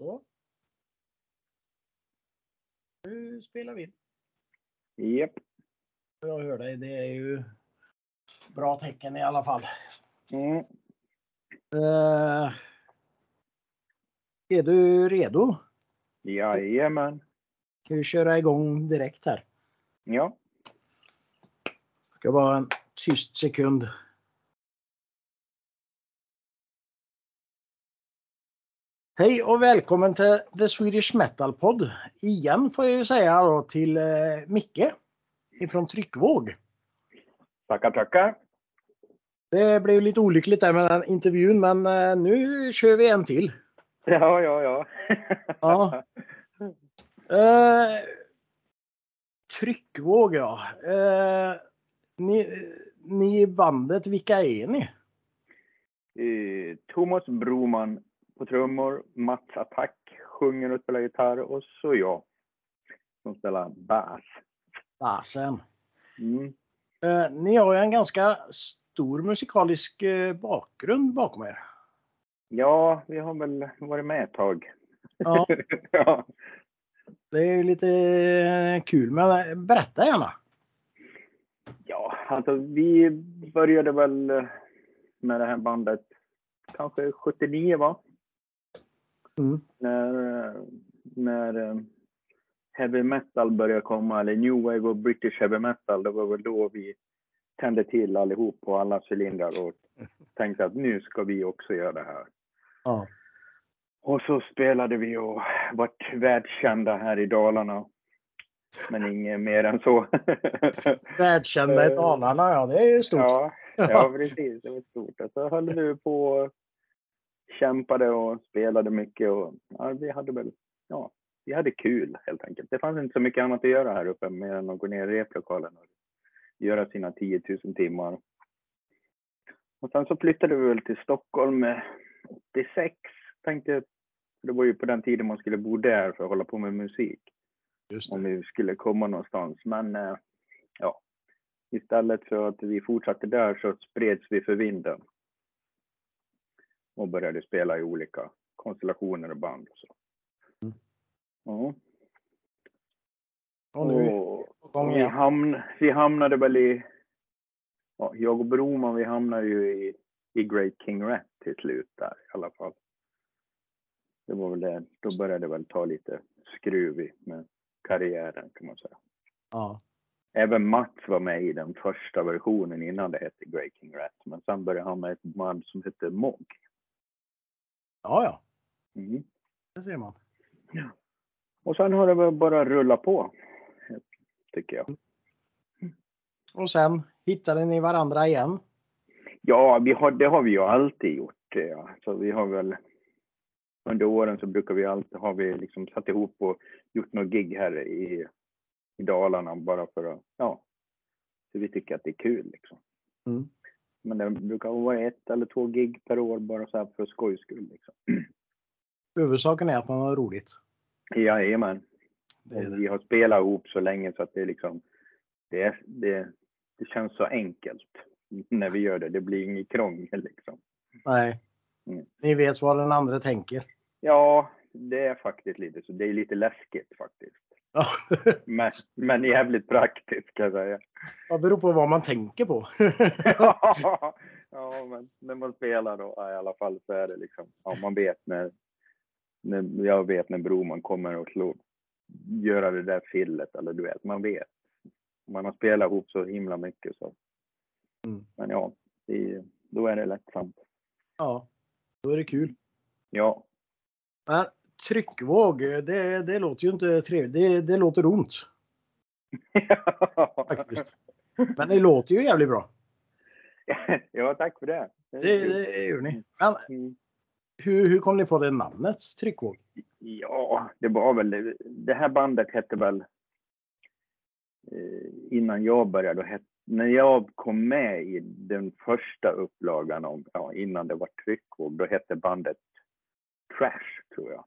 Så. Nu spelar vi in. Japp. Jag hör dig. Det är ju bra tecken i alla fall. Mm. Eh, är du redo? Jajamän. Ska vi köra igång direkt här? Ja. Ska bara en tyst sekund. Hej och välkommen till The Swedish Metal Pod. Igen får jag ju säga då till eh, Micke ifrån Tryckvåg. Tackar, tackar. Det blev lite olyckligt där med den intervjun men eh, nu kör vi en till. Ja, ja, ja. Ja. Eh, tryckvåg ja. Eh, ni, ni i bandet, vilka är ni? Eh, Thomas Broman på trummor, Mats Attack sjunger och spelar gitarr och så jag som spelar bas. Basen. Mm. Eh, ni har ju en ganska stor musikalisk eh, bakgrund bakom er. Ja, vi har väl varit med ett tag. Ja, ja. det är ju lite eh, kul, men berätta gärna. ja, alltså vi började väl eh, med det här bandet kanske 79 va? Mm. när, när eh, heavy metal började komma, eller new wave och british heavy metal, det var väl då vi tände till allihop på alla cylindrar och tänkte att nu ska vi också göra det här. Ja. Och så spelade vi och vart världskända här i Dalarna. Men inget mer än så. Världskända i Dalarna, ja det är ju stort. Ja, ja precis. Det var stort. Och så höll vi på kämpade och spelade mycket. Och, ja, vi hade väl, ja, vi hade kul helt enkelt. Det fanns inte så mycket annat att göra här uppe mer än att gå ner i replokalen och göra sina 10 000 timmar. Och sen så flyttade vi väl till Stockholm eh, 86. Tänkte, det var ju på den tiden man skulle bo där för att hålla på med musik om vi skulle komma någonstans. Men eh, ja, istället för att vi fortsatte där så spreds vi för vinden. Och började spela i olika konstellationer och band. Och så. Mm. Ja. Och nu Och, vi, hamn, vi hamnade väl i, ja, jag och Broman vi hamnade ju i, i Great King Rat till slut där i alla fall. Det var väl det, då började det väl ta lite skruv i med karriären kan man säga. Ja. Även Mats var med i den första versionen innan det hette Grey King Rat. Men sen började han med ett band som hette Mog. Ja, ja. Mm. Det ser man. Och sen har det väl bara rullat på. Tycker jag. Och sen hittade ni varandra igen. Ja, vi har, det har vi ju alltid gjort. Ja. Så vi har väl under åren så brukar vi alltid, har vi liksom satt ihop och gjort något gig här i, i Dalarna bara för att, ja, så vi tycker att det är kul liksom. Mm. Men det brukar vara ett eller två gig per år bara så här för skojs skull liksom. Huvudsaken är att man har roligt. Jajamän. Och vi har spelat ihop så länge så att det är liksom, det, det, det känns så enkelt när vi gör det. Det blir inget krångel liksom. Nej. Mm. Ni vet vad den andra tänker. Ja, det är faktiskt lite så. Det är lite läskigt faktiskt. Ja. Men, men jävligt praktiskt kan jag säga. Det beror på vad man tänker på. ja, men när man spelar då i alla fall så är det liksom, ja man vet när, när jag vet när Broman kommer och slå, göra det där fillet eller du vet, man vet. Man har spelat ihop så himla mycket så. Mm. Men ja, det, då är det lättsamt. ja, då är det kul. Ja, Men tryckvåg, det, det låter ju inte trevligt. Det, det låter ont faktiskt. Men det låter ju jävligt bra. ja, tack för det. Det, det gör ni. Men Mm. hur, hur kom ni på det namnet? Tryckvåg? Ja, det var väl, det här bandet hette väl, eh, innan jag började, då het, när jag kom med i den första upplagan, om, ja, innan det var tryckvåg, då hette bandet Trash, tror jag.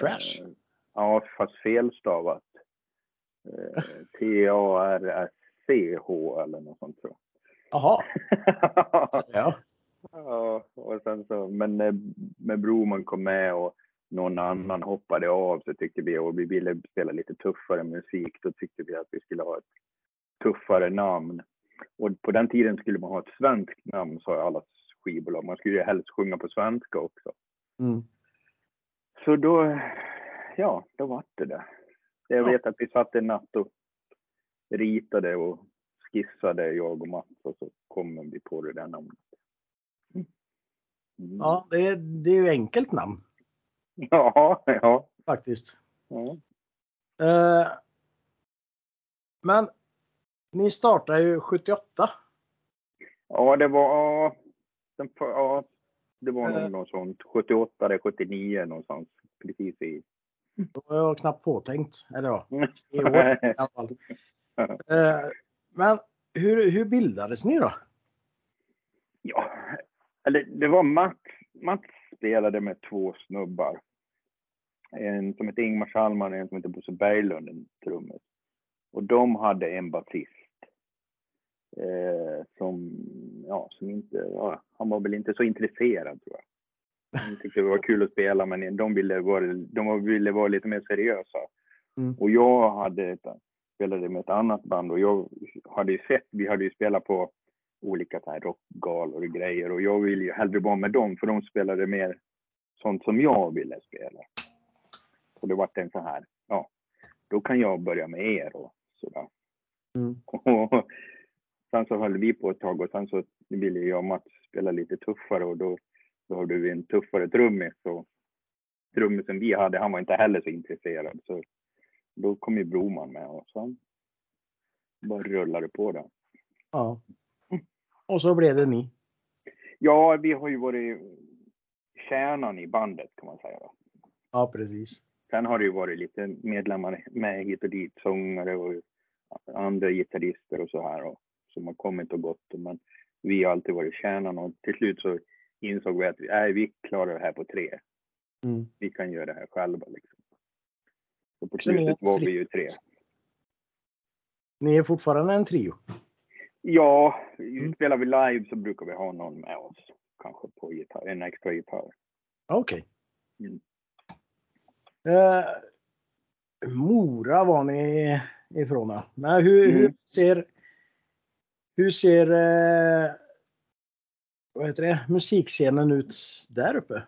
Trash? Eh, ja, fast felstavat. Eh, T-A-R-S-C-H eller något sånt tror Jaha, jag. ja. Ja, och sen så, men när, när Broman kom med och någon annan hoppade av så tyckte vi, och vi ville spela lite tuffare musik, då tyckte vi att vi skulle ha ett tuffare namn. Och på den tiden skulle man ha ett svenskt namn, sa alla skivbolag. Man skulle ju helst sjunga på svenska också. Mm. Så då, ja, då var det det. Jag Ja. vet att vi satt en natt och ritade och skissade, jag och Mats, och så kommer vi på det där namnet. Mm. Ja, det är, det är ju enkelt namn ja, ja. faktiskt. ja. Eh, men ni startade ju 78. Ja, det var, den, ja, det var Eh. nog något sånt. 78 eller 79 någonstans. Precis i. Då var jag knappt påtänkt. Eller ja, i år i alla fall. Eh, men hur, hur bildades ni då? Ja, eller det var Mats. Mats spelade med två snubbar. En som heter Ingmar Schallman och en som heter Bosse Berglund, en trummis. Och de hade en basist. Eh, som, ja, som inte, ja, han var väl inte så intresserad tror jag. Han tyckte det var kul att spela men de ville vara, de ville vara lite mer seriösa. Mm. Och jag hade ett, spelade med ett annat band och jag hade ju sett, vi hade ju spelat på olika så här rockgalor och grejer och jag ville ju hellre vara med dem för de spelade mer sånt som jag ville spela. Och det vart en så här, ja, då kan jag börja med er och sådär. Mm. Och sen så höll vi på ett tag och sen så ville jag och Mats spela lite tuffare och då behövde vi en tuffare trummis och trummisen vi hade, han var inte heller så intresserad så då kom ju Broman med och sen bara rullade det på där. Ja. Och så blev det ni. Ja, vi har ju varit kärnan i bandet kan man säga. Då. Ja, precis. Sen har det ju varit lite medlemmar med hit och dit, sångare och andra gitarrister och så här och, som har kommit och gått. Men vi har alltid varit kärnan och till slut så insåg vi att vi, nej, vi klarar det här på tre. Mm. Vi kan göra det här själva liksom. Så på Så ni är slutet var vi ju tre. Ni är fortfarande en trio. Ja, Mm. spelar vi live så brukar vi ha någon med oss. Kanske på gitarr, en extra gitarr. Okej. Mm. Eh, Mora var ni ifrån. Men hur, Mm. hur ser, hur ser eh, vad heter det, musikscenen ut där uppe?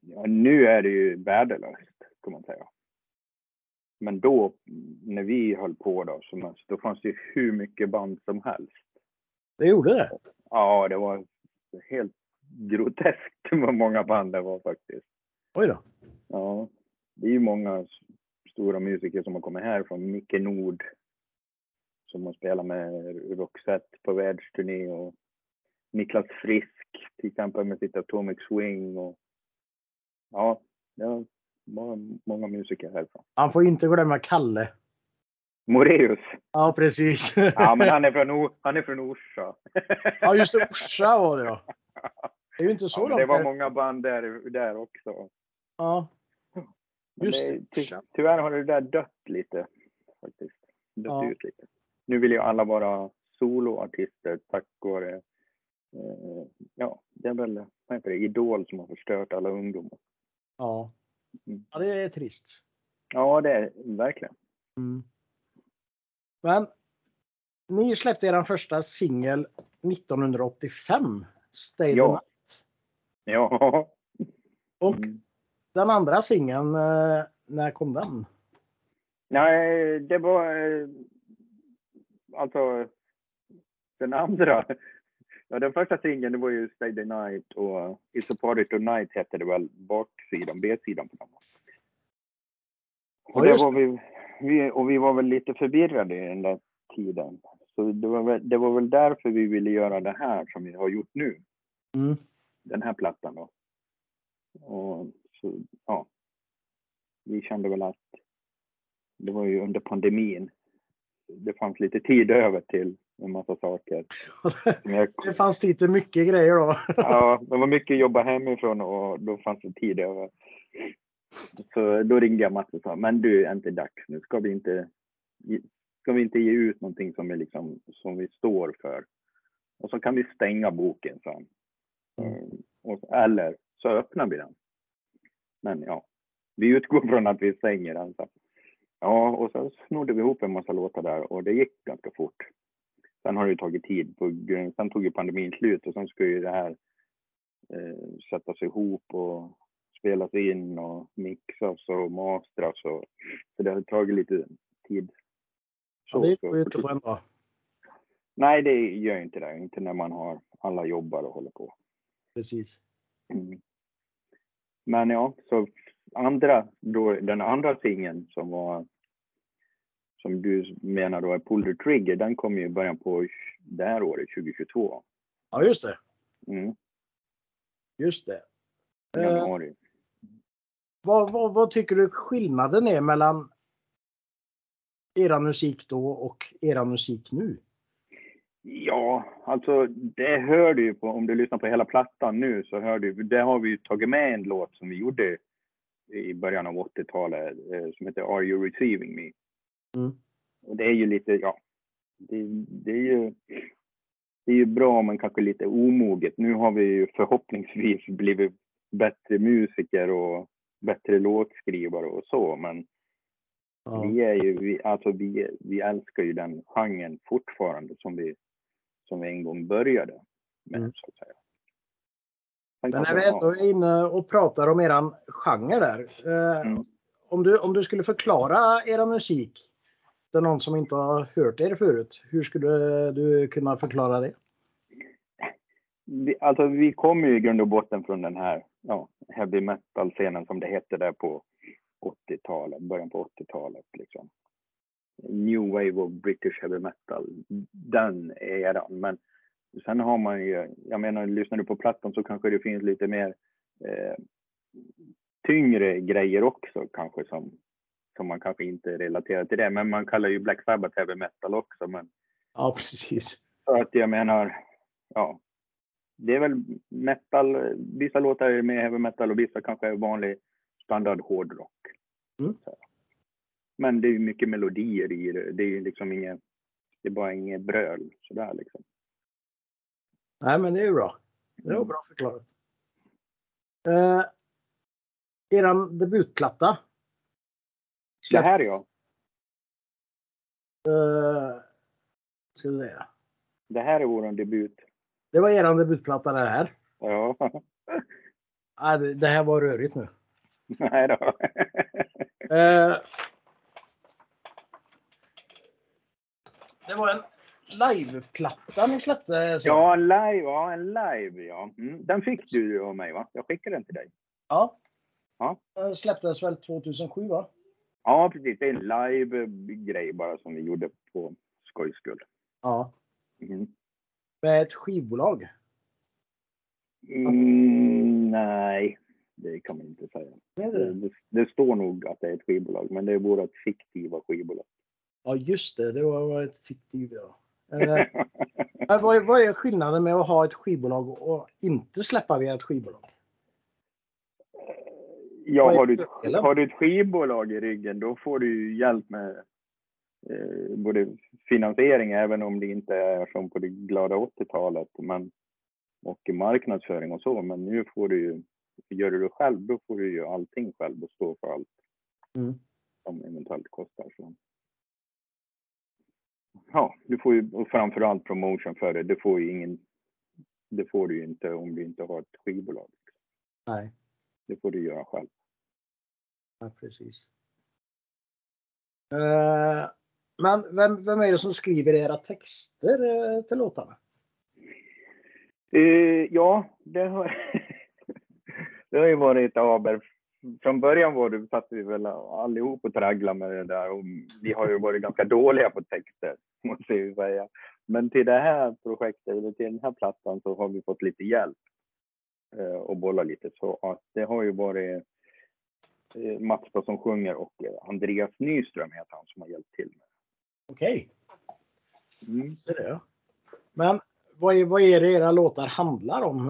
Ja, nu är det ju värdelöst, kan man säga. Men då, när vi höll på då, som då fanns det ju hur mycket band som helst. Det gjorde det? Ja, det var helt groteskt hur många band det var faktiskt. Oj då. Ja, det är ju många stora musiker som har kommit härifrån. Micke Nord, som har spelat med Roxette på världsturné och Niklas Frisk, till exempel med sitt Atomic Swing och ja, det var många, många musiker härifrån. Han får inte glömma Kalle. Moreus, Ja, precis. ja men han är från, O- han är från Orsa. ja, just det. Orsa var det ja. Det är ju inte så Ja, långt det var där. många band där, där också. Ja, Just det, ty, tyvärr har det där dött lite. Faktiskt. Dött Ja. ut lite. Nu vill ju alla vara soloartister tack vare, ja, det är väl, vad heter det, Idol som har förstört alla ungdomar. ja. Mm. ja, det är trist. Ja, det är verkligen. Mm. Men ni släppte er första singel 1985. Stay the Ja. night. Ja. Och Mm. den andra singeln, eh, när kom den? Nej, det var eh, alltså den andra. Ja, den första singeln det var ju Stay the Night och It's a Party Tonight hette det väl baksidan, B-sidan på den. Ja, Och, det just var vi, vi, och vi var väl lite förvirrade i den där tiden. Så det var, väl, det var väl därför vi ville göra det här som vi har gjort nu. Mm. Den här plattan då. Och så, ja. Vi kände väl att det var ju under pandemin. Det fanns lite tid över till en massa saker. Jag, Det fanns lite mycket grejer då. ja, det var mycket jobba hemifrån och då fanns det tid över. Så då ringde jag Mats och sa, men du, är inte dags nu? Ska vi inte, ska vi inte ge ut någonting som, är liksom, som vi står för? Och så kan vi stänga boken sen. Mm. Eh, Och, eller så öppnar vi den. Men ja, vi utgår från att vi stänger den. Så. Ja, och så snodde vi ihop en massa låtar där och det gick ganska fort. Sen har det ju tagit tid. På, sen tog ju pandemin slut och sen ska ju det här eh, sättas ihop och spelas in och mixas och mastras. Och, så det har tagit lite tid. Så, ja, det går ju inte på en dag. Nej, det gör inte det. Inte när man har alla jobbar och håller på. Precis. Mm. Men ja, så andra, då, den andra singeln som var som du menar då är Pull the Trigger, den kom ju i början på det här året, 2022. Ja, just det. Mm. Just det. Januari. Eh, vad, vad, vad, tycker du skillnaden är mellan era musik då och era musik nu? Ja, alltså det hör du ju på, om du lyssnar på hela plattan nu så hör du, det har vi ju tagit med en låt som vi gjorde i början av 80-talet eh, som heter Are You Receiving Me? Mm. Och det är ju lite, ja, det, det, är ju det är ju bra men kanske lite omoget. Nu har vi ju förhoppningsvis blivit bättre musiker och bättre låtskrivare och så, men ja. vi är ju, vi, alltså vi, vi älskar ju den genren fortfarande som vi, som vi en gång började med, mm. så att säga. Men när vi ändå är inne och pratar om eran genre där. Eh, mm. om, du, om du skulle förklara era musik till någon som inte har hört er förut, hur skulle du kunna förklara det? Vi, alltså vi kommer ju i grund och botten från den här ja, heavy metal-scenen som det hette där på 80-talet, början på 80-talet. Liksom. New wave of British heavy metal, den eran. Men sen har man ju, jag menar, lyssnar du på plattan så kanske det finns lite mer eh, tyngre grejer också kanske som, som man kanske inte relaterar till det. Men man kallar ju Black Sabbath heavy metal också. Men, ja, precis. Så att jag menar, ja. Det är väl metal, vissa låtar är mer heavy metal och vissa kanske är vanlig standard hårdrock. Mm. Men det är ju mycket melodier i det. Det är ju liksom inget, det är bara inget bröl sådär liksom. Nej, men det är ju bra. Det var mm. bra förklarat. Eh, eran debutplatta. Det här ja. Eh, ska vi säga. Det här är våran debut. Det var eran debutplatta det här. Ja. Nej, det, det här var rörigt nu. Nej då. eh, det var en liveplatta ni släppte? Så. Ja, en live. Ja, en live ja. Mm. Den fick du av mig va? Jag skickade den till dig. Ja. ja. Den släpptes väl 2007 va? Ja, precis. Det är en live-grej bara som vi gjorde på skojs skull. Ja. Mm. Med ett skivbolag? Mm, nej, det kan man inte säga. Det, det. Det, det, står nog att det är ett skivbolag, men det är vårt fiktiva skivbolag. Ja, just det. Det var ett fiktivt, ja. Eh, vad, är, vad är skillnaden med att ha ett skivbolag och inte släppa via ett skivbolag? Ja, har du, har du ett skivbolag i ryggen då får du hjälp med eh, både finansiering, även om det inte är som på det glada 80-talet, men, och marknadsföring och så. Men nu får du ju, gör du det själv, då får du ju allting själv och stå för allt mm. som eventuellt kostar. Så ja, du får ju och framförallt promotion för det. Det får ju ingen. Det får du ju inte om du inte har ett skivbolag. Nej. Det får du göra själv. Ja, precis. Uh, men vem, vem är det som skriver era texter uh, till låtarna? Uh, ja, det har, det har ju varit Aber från början var det, satt vi väl allihop och tragglade med det där och vi har ju varit ganska dåliga på texter, måste jag säga. Men till det här projektet, eller till den här plattan, så har vi fått lite hjälp eh, och bolla lite. Så att det har ju varit eh, Mats som sjunger och eh, Andreas Nyström heter han som har hjälpt till. Okej. Okay. Mm. Så det. Men vad är, vad är det era låtar handlar om?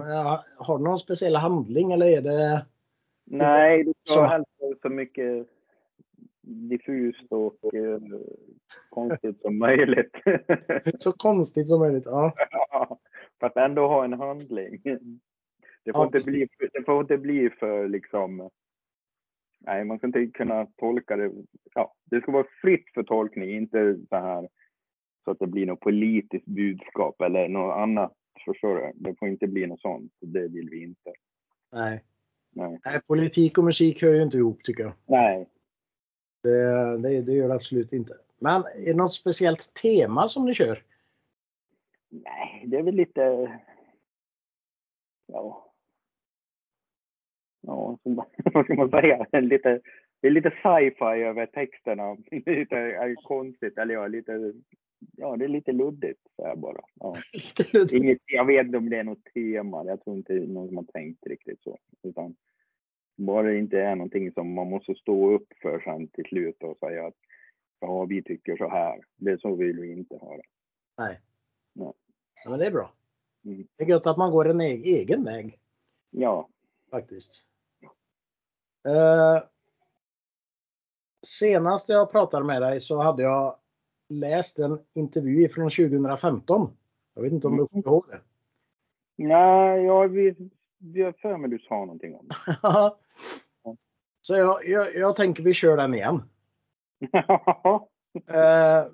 Har du någon speciell handling eller är det Nej, det ska helst så mycket diffust och eh, konstigt som möjligt. så konstigt som möjligt, ja. ja. För att ändå ha en handling. Det får, ja. inte, bli, det får inte bli för liksom nej, man ska inte kunna tolka det. Ja, det ska vara fritt för tolkning, inte så här så att det blir något politiskt budskap eller något annat. Förstår du? Det får inte bli något sånt. Det vill vi inte. Nej. Nej. Nej, politik och musik hör ju inte ihop tycker jag. Nej. Det, det, det gör det absolut inte. Men är det något speciellt tema som ni kör? Nej, det är väl lite... Ja. Ja, som, vad ska man säga? Lite, det är lite sci-fi över texterna. lite är konstigt, eller ja, lite... Ja, det är lite luddigt så här bara. Ja. Lite luddigt. Inget, jag vet inte om det är något tema. Jag tror inte någon som har tänkt riktigt så. Utan bara det inte är någonting som man måste stå upp för sen till slut och säga att ja, vi tycker så här. Det är så vill vi inte ha det. Nej. Ja. Ja, men det är bra. Mm. Det är gött att man går en e- egen väg Ja. faktiskt. Eh, senast jag pratade med dig så hade jag läst en intervju från 2015. Jag vet inte om du kommer ihåg det? Nej, jag vet har för mig du sa någonting om det. så jag, jag, jag tänker vi kör den igen. Eh,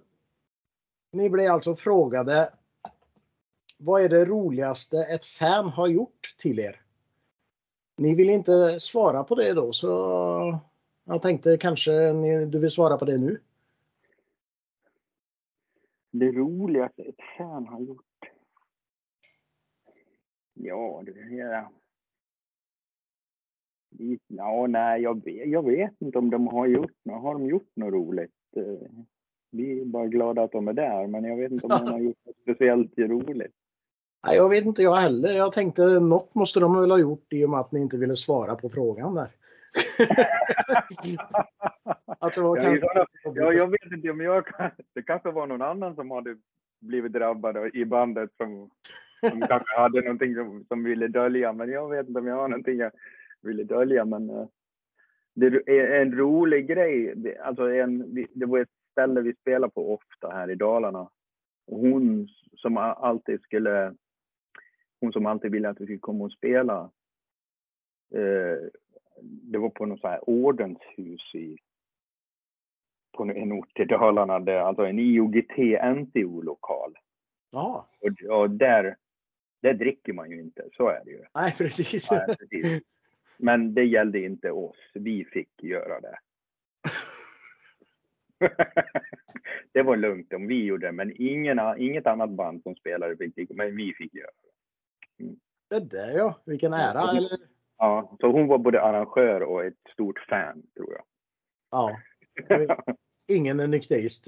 ni blev alltså frågade vad är det roligaste ett fan har gjort till er? Ni vill inte svara på det då så jag tänkte kanske ni, du vill svara på det nu. Det roligaste ett fan har gjort? Ja, det är... Ja, nej, jag vet, jag vet inte om de har gjort något. Har de gjort något roligt? Eh, Vi är bara glada att de är där, men jag vet inte om de har gjort något speciellt roligt. Nej, jag vet inte jag heller. Jag tänkte något måste de väl ha gjort i och med att ni inte ville svara på frågan där. att det var Ja, kanske Ja, ja, jag vet inte om jag. Det kanske var någon annan som hade blivit drabbad i bandet som, som kanske hade någonting som, som ville dölja. Men jag vet inte om jag har någonting jag ville dölja. Men eh, det är en rolig grej. Det, alltså en, det var ett ställe vi spelar på ofta här i Dalarna. Hon som alltid skulle... Hon som alltid ville att vi skulle komma och spela. Eh, det var på något så här ordenshus i på en ort i Dalarna, där, alltså en IOGT-NTO-lokal. Ja, Och, och där, där dricker man ju inte, så är det ju. nej precis. Nej, precis. Men det gällde inte oss, vi fick göra det. det var lugnt om vi gjorde det, men ingen, inget annat band som spelade fick men vi fick göra det. Det där ja, vilken ära. Eller? Ja, så hon var både arrangör och ett stort fan, tror jag. Ja, ingen är nykterist.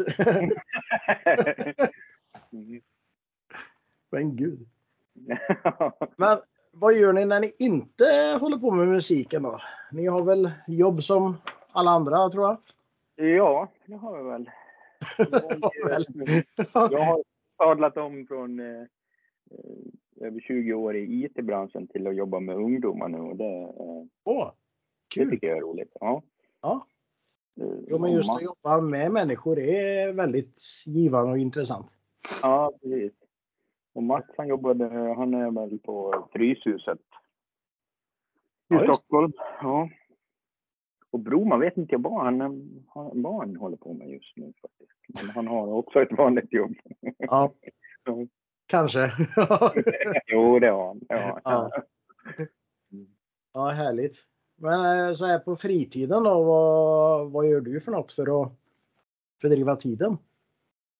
Mm. Men gud. Men vad gör ni när ni inte håller på med musiken då? Ni har väl jobb som alla andra tror jag? Ja, det har jag väl. Ja, väl. Jag har sadlat om från eh, eh, över 20 år i IT-branschen till att jobba med ungdomar nu och det, eh, Åh, det kul! tycker jag är roligt. Ja. Ja. Eh, Jo, men just att jobba med människor är väldigt givande och intressant. Ja, precis. Och Mats han jobbade, han är väl på Fryshuset i Ja, just. Stockholm. Ja. Och Broman vet inte jag vad han, han, vad han håller på med just nu faktiskt. Men han har också ett vanligt jobb. Ja. kanske. jo, det har han. Ja. Ja. ja, härligt. Men eh, så här på fritiden då, vad, vad gör du för något för att fördriva tiden?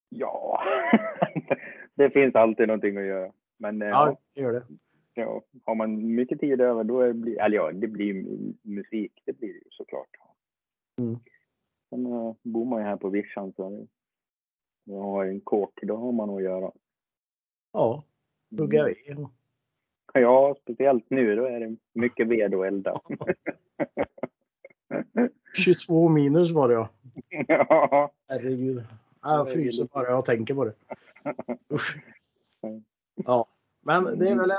Ja, det finns alltid någonting att göra. Men eh, Ja, gör det. Ja, har man mycket tid över då blir- eller ja, det blir mu- musik, det blir det ju såklart. Mm. Sen uh, bor man ju här på vischan så jag har en kåk, då har man att göra. Ja, hugga ved. Ja, speciellt nu, då är det mycket ved att elda. 22 minus var det ja. ja. Herregud. Jag fryser bara jag tänker på det. Usch. Ja, men det är väl en...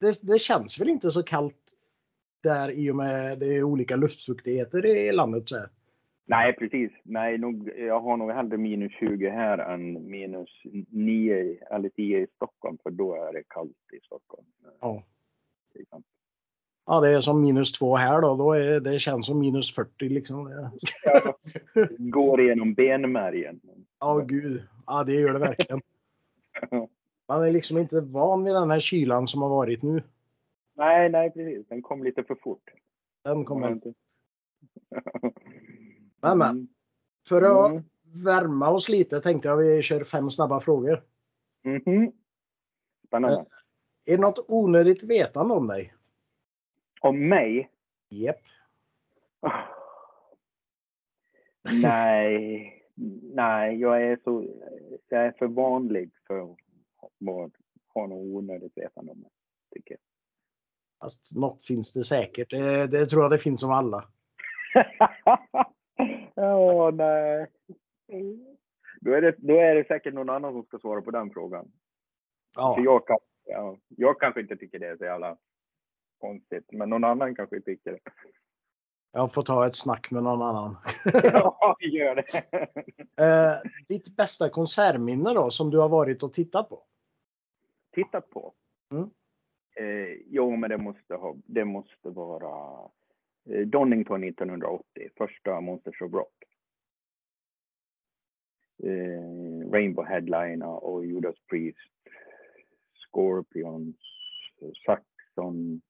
Det, det känns väl inte så kallt där i och med det är olika luftfuktigheter i landet. Så här. Nej, precis. Nej, nog, jag har nog hellre minus 20 här än minus 9 eller 10 i Stockholm, för då är det kallt i Stockholm. Ja. Ja, det är som minus två här då. då är, det känns som minus 40 liksom. Ja, går igenom benmärgen. Ja, gud. Ja, det gör det verkligen. Man är liksom inte van vid den här kylan som har varit nu. Nej, nej precis. Den kom lite för fort. Den kommer inte. men, men. Mm. För att mm. värma oss lite tänkte jag vi kör fem snabba frågor. Mm. Spännande. Eh, är det något onödigt vetande om dig? Om mig? Oh. Nej, nej, jag är så, jag är för vanlig för att ha något onödigt vetande om mig, tycker jag. Fast något finns det säkert. Det, det tror jag det finns om alla. Ja, oh, nej. Då är, det, då är det säkert någon annan som ska svara på den frågan. Ja. För jag, kan, ja, jag kanske inte tycker det är så jävla konstigt, men någon annan kanske tycker det. Jag får ta ett snack med någon annan. ja, gör det. eh, ditt bästa konsertminne då, som du har varit och tittat på? Tittat på? Mm. Eh, jo, men det måste, ha, det måste vara Donington 1980, första Monsters of Rock. Eh, Rainbow Headliner och Judas Priest, Scorpions, Saxon.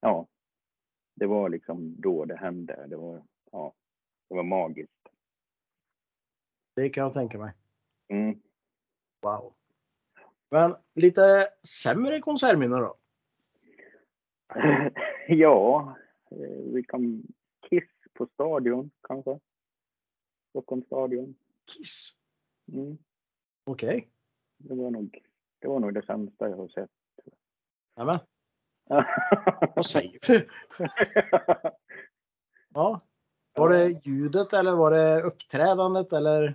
Ja, det var liksom då det hände. Det var, ja, det var magiskt. Det kan jag tänka mig. Mm. Wow. Men lite sämre konsertminnen då? ja, eh, vi kan Kiss på Stadion kanske. Stockholms stadion. Kiss? Mm. Okej. Okay. Det, var nog, det var nog det sämsta jag har sett. Nämen. Vad säger du? ja. Var det ljudet eller var det uppträdandet eller?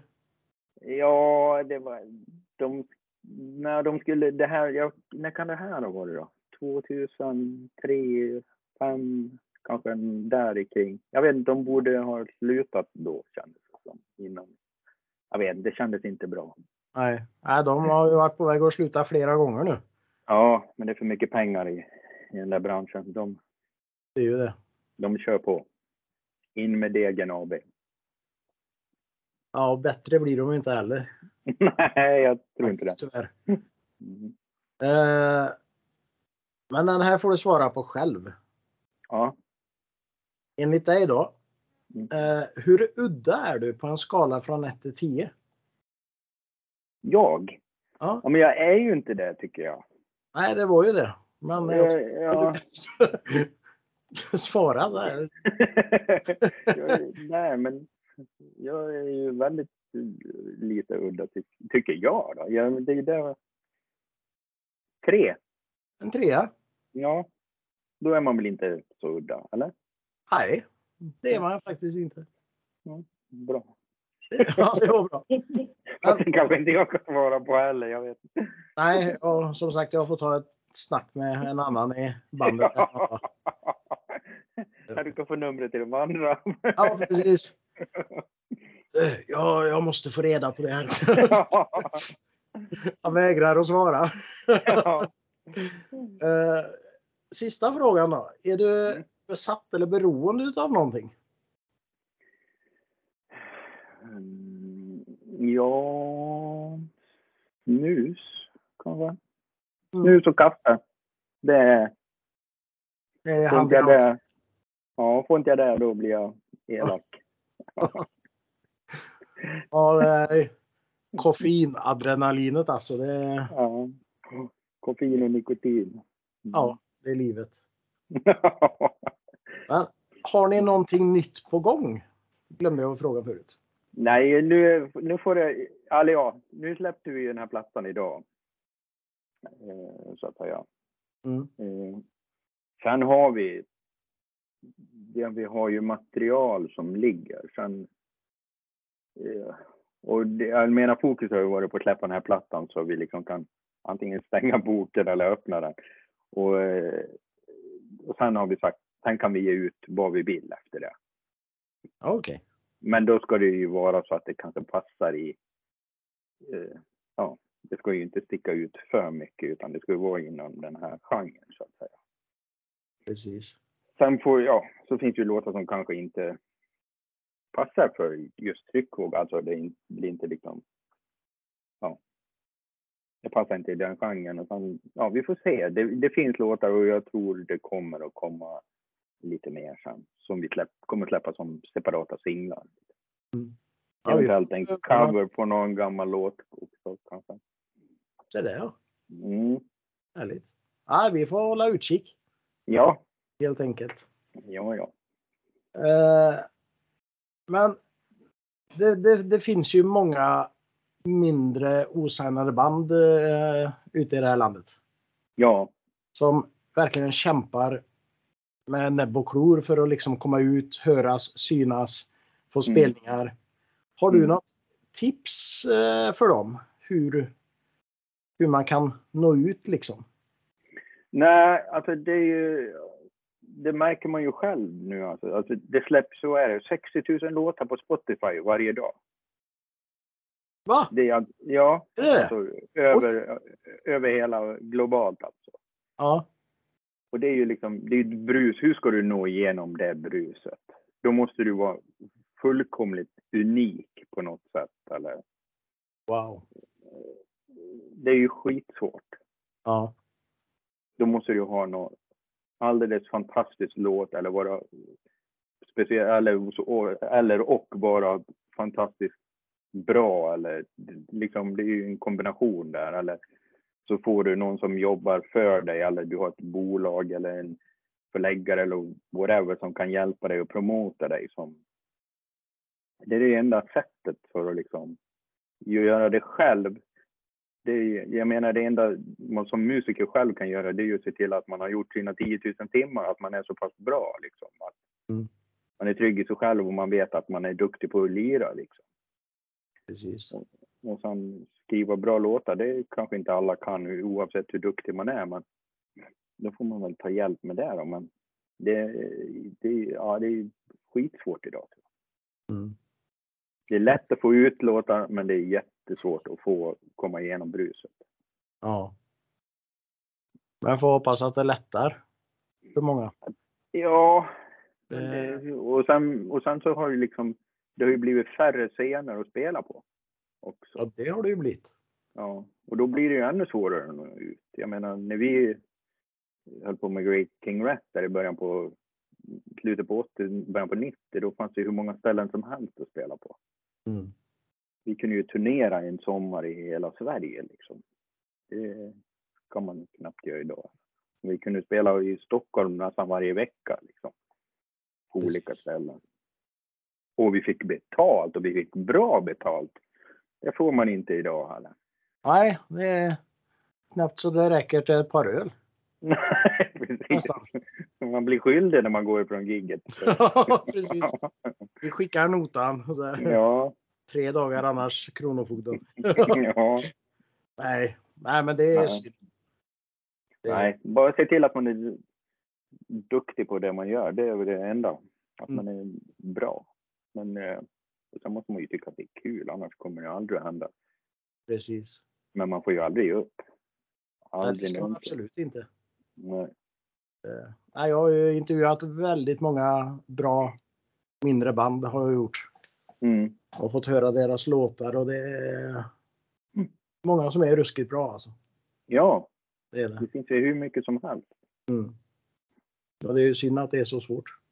Ja, det var de när de skulle det här. Jag, när kan det här ha varit då? 2003, 5 kanske där kring. Jag vet inte, de borde ha slutat då kändes det som. Innan. Jag vet, det kändes inte bra. Nej, Nej de har ju varit på väg att sluta flera gånger nu. Ja, men det är för mycket pengar i, i den där branschen. De, det är ju det. De kör på. In med degen AB. Ja, bättre blir de inte heller. Nej, jag tror inte det. Tyvärr. Mm. Eh, men den här får du svara på själv. Ja. Enligt dig då. Mm. Eh, hur udda är du på en skala från 1 till 10? Jag? Ja. ja. Men jag är ju inte det tycker jag. Nej, det var ju det. Men jag, eh, ja. svara där. nej, men jag är ju väldigt lite udda, ty tycker jag. Då. Jag, det är det. Tre. En trea? Ja. Då är man väl inte så udda, eller? Nej, det är man faktiskt inte. Ja, bra. Ja, det var bra. det kanske inte jag kan svara på heller, jag vet Nej, och som sagt, jag får ta ett snack med en annan i bandet. Ja. du kan få numret till de andra. Ja, precis. Ja, jag måste få reda på det här. Han vägrar att svara. Eh, sista frågan då. Är du mm. Besatt eller beroende av någonting? Mm, ja, snus kanske. Mm. Snus och kaffe. Det är... Det är får inte jag det, Ja, får inte jag det då blir jag elak. ja, det är koffeinadrenalinet alltså. Det... Ja, koffein och nikotin. Mm. Ja, det är livet. Men, har ni någonting nytt på gång? Glömde jag att fråga förut. Nej, nu, nu får det... Eller ja, nu släppte vi den här plattan idag. Eh, så att säga. Mm. Eh, sen har vi... Ja, vi har ju material som ligger. Sen Eh, och det, jag menar fokus har ju varit på att släppa den här plattan så vi liksom kan antingen stänga boken eller öppna den. Och, eh, och sen har vi sagt, sen kan vi ge ut vad vi vill efter det. Okej. Okay. Men då ska det ju vara så att det kanske passar i, eh, ja, det ska ju inte sticka ut för mycket utan det ska vara inom den här genren så att säga. Precis. sen får, ja, så finns det ju låtar som kanske inte passar för just tryckvåg. Alltså det blir inte liksom, ja. Det passar inte i den genren. Och sen, ja, vi får se. Det, det finns låtar och jag tror det kommer att komma lite mer sen. Som vi släpp, kommer släppa som separata singlar. Mm. Eventuellt en cover på någon gammal låt också kanske. Det där ja. Mm. Härligt. Ja, vi får hålla utkik. Ja. Helt enkelt. Ja, ja. Uh, men det, det, det, finns ju många mindre osignade band uh, ute i det här landet. Ja. Som verkligen kämpar med näbb och klor för att liksom komma ut, höras, synas, få mm. spelningar. Mm. Har du mm. något tips uh, för dem? Hur, hur man kan nå ut liksom? Nej, alltså det är ju det märker man ju själv nu. Alltså. Alltså, det släpps, så är det, 60 000 låtar på Spotify varje dag. Va? Det är, ja, är det? Alltså, över, över hela globalt alltså. Ja. Och det är ju liksom, det är ett brus. Hur ska du nå igenom det bruset? Då måste du vara fullkomligt unik på något sätt. Eller? Wow. Det är ju skitsvårt. Ja. Då måste du ha något alldeles fantastisk låt eller vara speciell eller, eller och vara fantastiskt bra eller liksom det är ju en kombination där eller så får du någon som jobbar för dig eller du har ett bolag eller en förläggare eller whatever som kan hjälpa dig och promota dig som det är det enda sättet för att liksom göra det själv det är, jag menar det enda man som musiker själv kan göra det är ju att se till att man har gjort sina 10 000 timmar, att man är så pass bra liksom. Att mm. Man är trygg i sig själv och man vet att man är duktig på att lira liksom. Precis. Och, sen skriva bra låtar, det kanske inte alla kan oavsett hur duktig man är men då får man väl ta hjälp med det då. Men det, det, ja, det är skitsvårt idag. Mm. Det är lätt att få ut låtar men det är jätte jättesvårt att få komma igenom bruset. Ja. Men får hoppas att det lättar för många. Ja. Det... Och, sen, och sen så har ju liksom, det har ju blivit färre scener att spela på. Också. Ja, det har det ju blivit. Ja, och då blir det ju ännu svårare att nå ut. Jag menar, när vi höll på med Great King Rat där i början på slutet på 80, början på 90, då fanns det hur många ställen som helst att spela på. Mm vi kunde ju turnera en sommar i hela Sverige liksom. Det kan man knappt göra idag. Vi kunde spela i Stockholm nästan varje vecka liksom. På olika ställen. Och vi fick betalt och vi fick bra betalt. Det får man inte idag heller. Nej, det är knappt så det räcker till ett par öl. Nej, precis. Man blir skyldig när man går ifrån gigget. ja, precis. Vi skickar notan. Ja, tre dagar annars Kronofogden. ja. Nej, nej men det är synd. Nej, bara se till att man är duktig på det man gör. Det är väl det enda. Att mm. man är bra. Men eh, sen måste man ju tycka att det är kul, annars kommer det aldrig att hända. Precis. Men man får ju aldrig ge upp. Aldrig Nej, det ska absolut inte. Nej. Eh, nej, jag har ju intervjuat väldigt många bra mindre band har jag gjort. Mm. Och fått höra deras låtar och det är många som är ruskigt bra alltså. Ja, det, är det. det finns ju hur mycket som helst. Mm. Ja, det är ju synd att det är så svårt.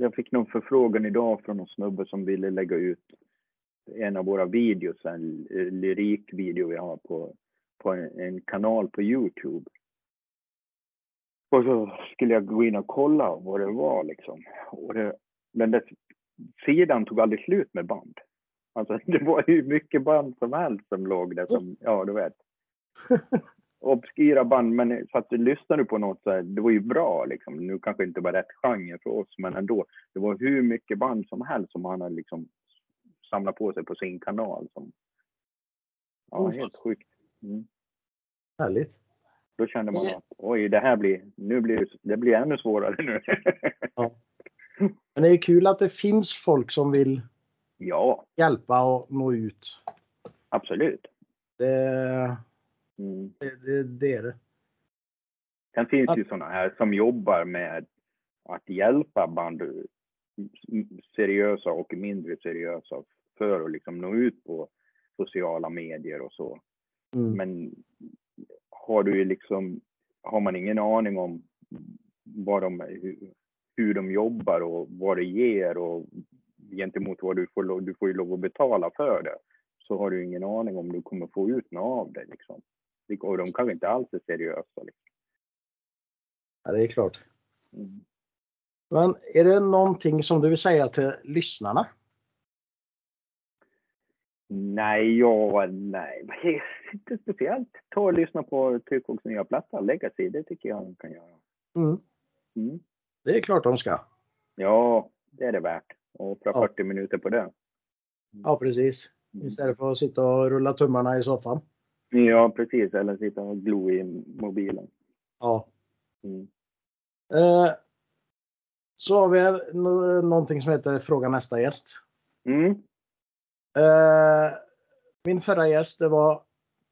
Jag fick någon förfrågan idag från någon snubbe som ville lägga ut en av våra videos, en lyrikvideo vi har på, på en, en, kanal på Youtube. Och så skulle jag gå in och kolla vad det var liksom. Och det, den där sidan tog aldrig slut med band. Alltså det var ju mycket band som helst som låg där som, ja du vet. Obskyra band, men så att du lyssnade på något så här, det var ju bra liksom. Nu kanske inte var rätt genre för oss, men ändå. Det var hur mycket band som helst som han hade liksom samlat på sig på sin kanal. Som, ja, oh, helt sjukt. Mm. Härligt. Då kände man att oj, det här blir, nu blir det, blir ännu svårare nu. ja. Men det är kul att det finns folk som vill ja. hjälpa och nå ut. Absolut. Det, mm. det, det, är det. Sen finns det ju sådana här som jobbar med att hjälpa band seriösa och mindre seriösa för att liksom nå ut på sociala medier och så. Mm. Men har du ju liksom, har man ingen aning om vad de, hur, hur de jobbar och vad det ger och gentemot vad du får, du får ju lov att betala för det, så har du ingen aning om du kommer få ut något av det liksom. Och de kanske inte alls är seriösa. Liksom. Ja, det är klart. Mm. Men är det någonting som du vill säga till lyssnarna? Nej, ja, nej, inte speciellt. Ta och lyssna på Tryckkoks nya platta, Legacy. Det tycker jag de kan göra. Mm. Mm. Det är klart de ska. Ja, det är det värt. Och offra ja. 40 minuter på det. Ja, precis. Mm. Istället för att sitta och rulla tummarna i soffan. Ja, precis. Eller sitta och glo i mobilen. Ja. Mm. Eh, så har vi någonting som heter Fråga nästa gäst. Mm. Eh, min förra gäst det var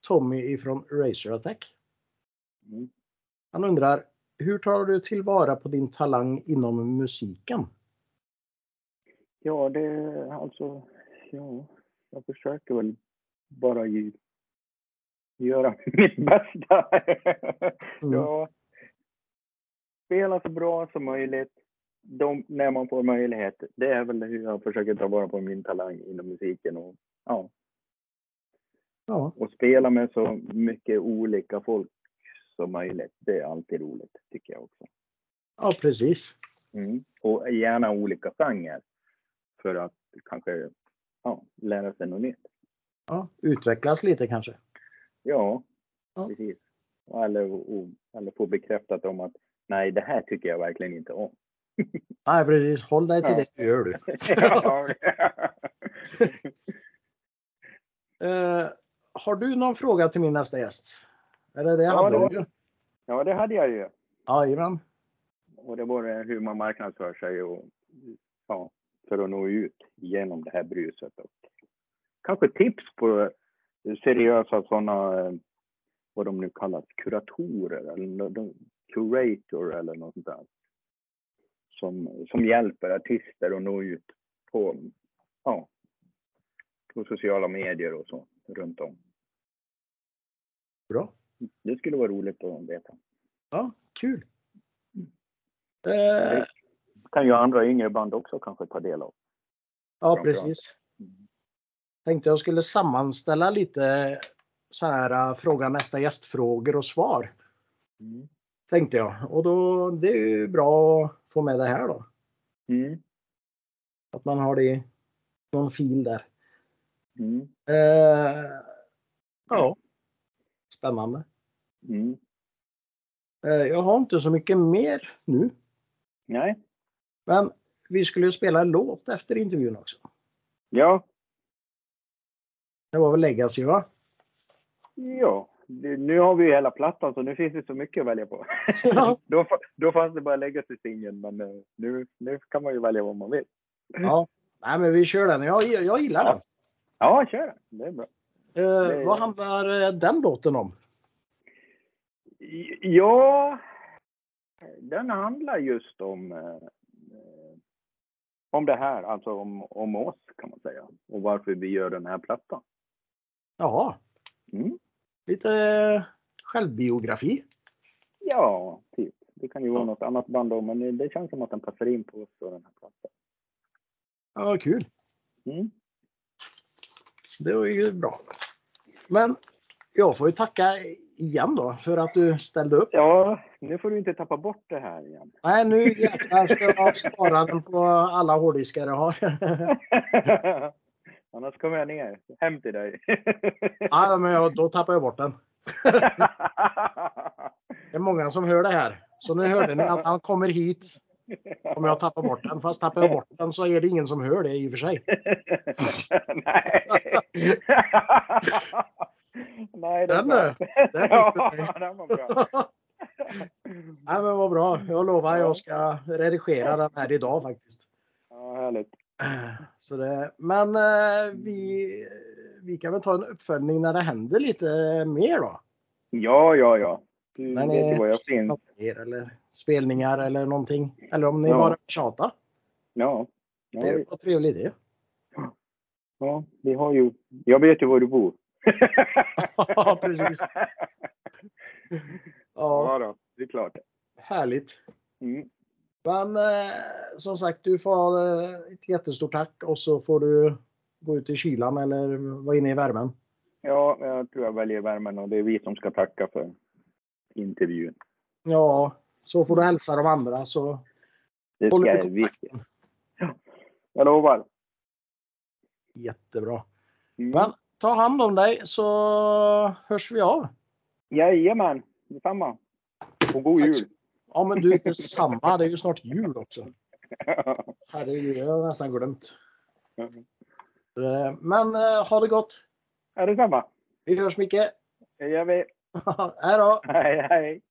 Tommy ifrån Racer Attack. Mm. Han undrar, hur tar du tillvara på din talang inom musiken? Ja, det alltså, ja, jag försöker väl bara ge, göra mitt bästa. Mm. ja, spela så bra som möjligt. De, när man får möjlighet. Det är väl hur jag försöker ta vara på min talang inom musiken. Och, ja. Ja. och spela med så mycket olika folk som möjligt. Det är alltid roligt, tycker jag också. Ja, precis. Mm. Och gärna olika genrer. För att kanske ja, lära sig något nytt. Ja, utvecklas lite kanske? Ja, ja. precis. Eller, och, eller få bekräftat om att nej, det här tycker jag verkligen inte om. Nej, precis. Håll dig till ja. det gör du. uh, har du någon fråga till min nästa gäst? Eller det ja, hade du Ja, det hade jag ju. Jajamän. Och det var hur man marknadsför sig och ja, för att nå ut genom det här bruset. Och kanske tips på seriösa sådana, vad de nu kallas, kuratorer eller curator eller något sånt där. Som, som hjälper artister att nå ut på, ja, på sociala medier och så runt om. Bra. Det skulle vara roligt att veta. Ja, kul. Mm. Eh. kan ju andra yngre band också kanske ta del av. Ja, precis. Tänkte jag skulle sammanställa lite så här äh, fråga nästa gästfrågor och svar. Mm. Tänkte jag. Och då, det är ju bra att få med det här då. Mm. Att man har det i någon fil där. Mm. Eh, ja. Spännande. Mm. Eh, jag har inte så mycket mer nu. Nej. Men vi skulle ju spela en låt efter intervjun också. Ja. Det var väl Legacy va? Ja, nu har vi ju hela plattan så nu finns det så mycket att välja på. Ja. då, då fanns det bara Legacy-singeln men eh, nu, nu kan man ju välja vad man vill. Ja, Nej, men vi kör den. Jag, jag gillar ja. den. Ja, kör den. Det är bra. Eh, det... Vad handlar eh, den låten om? Ja, den handlar just om eh, om det här, alltså om, om oss kan man säga. Och varför vi gör den här plattan. Jaha. Mm. Lite självbiografi. Ja, typ. Det kan ju vara ja. något annat band då, men det känns som att den passar in på oss och den här plattan. Ja, kul. Mm. Det var ju bra. Men jag får ju tacka igen då för att du ställde upp. Ja, nu får du inte tappa bort det här igen. Nej, nu jäklar ska jag spara den på alla hårddiskar jag har. Annars kommer jag ner hem till dig. ja, men jag, då tappar jag bort den. det är många som hör det här. Så nu hörde ni att han kommer hit om jag tappar bort den. Fast tappar jag bort den så är det ingen som hör det i och för sig. Nej. Nej, den du! Den ja, den var bra. Nej, men vad bra. Jag lovar jag ska redigera den här idag faktiskt. Ja, härligt. Så det, men eh, vi, vi kan väl ta en uppföljning när det händer lite mer då? Ja, ja, ja. Du När vet ni var jag finns. er eller spelningar eller någonting. Eller om ni Ja. bara tjatar. Ja. Ja, Det var trevligt det. ja, vi har ju... Jag vet ju var du bor. Ja, precis. Ja, Ja, då, det är klart. härligt. Mm. Men eh, som sagt, du får eh, ett jättestort tack och så får du gå ut i kylan eller vara inne i värmen. Ja, jag tror jag väljer värmen och det är vi som ska tacka för intervjun. Ja, så får du hälsa de andra så Det ska jag, vi, kontakten. jag lovar. Jättebra. Mm. Men ta hand om dig så hörs vi av. Jajamän, detsamma. Och god Tack jul. Ja men du, detsamma. Det är ju snart jul också. Herregud, jag har nästan glömt. Eh, Men eh, ha det gott. ja, detsamma. Vi hörs Micke. Det gör vi. Hej då. Hej, hej.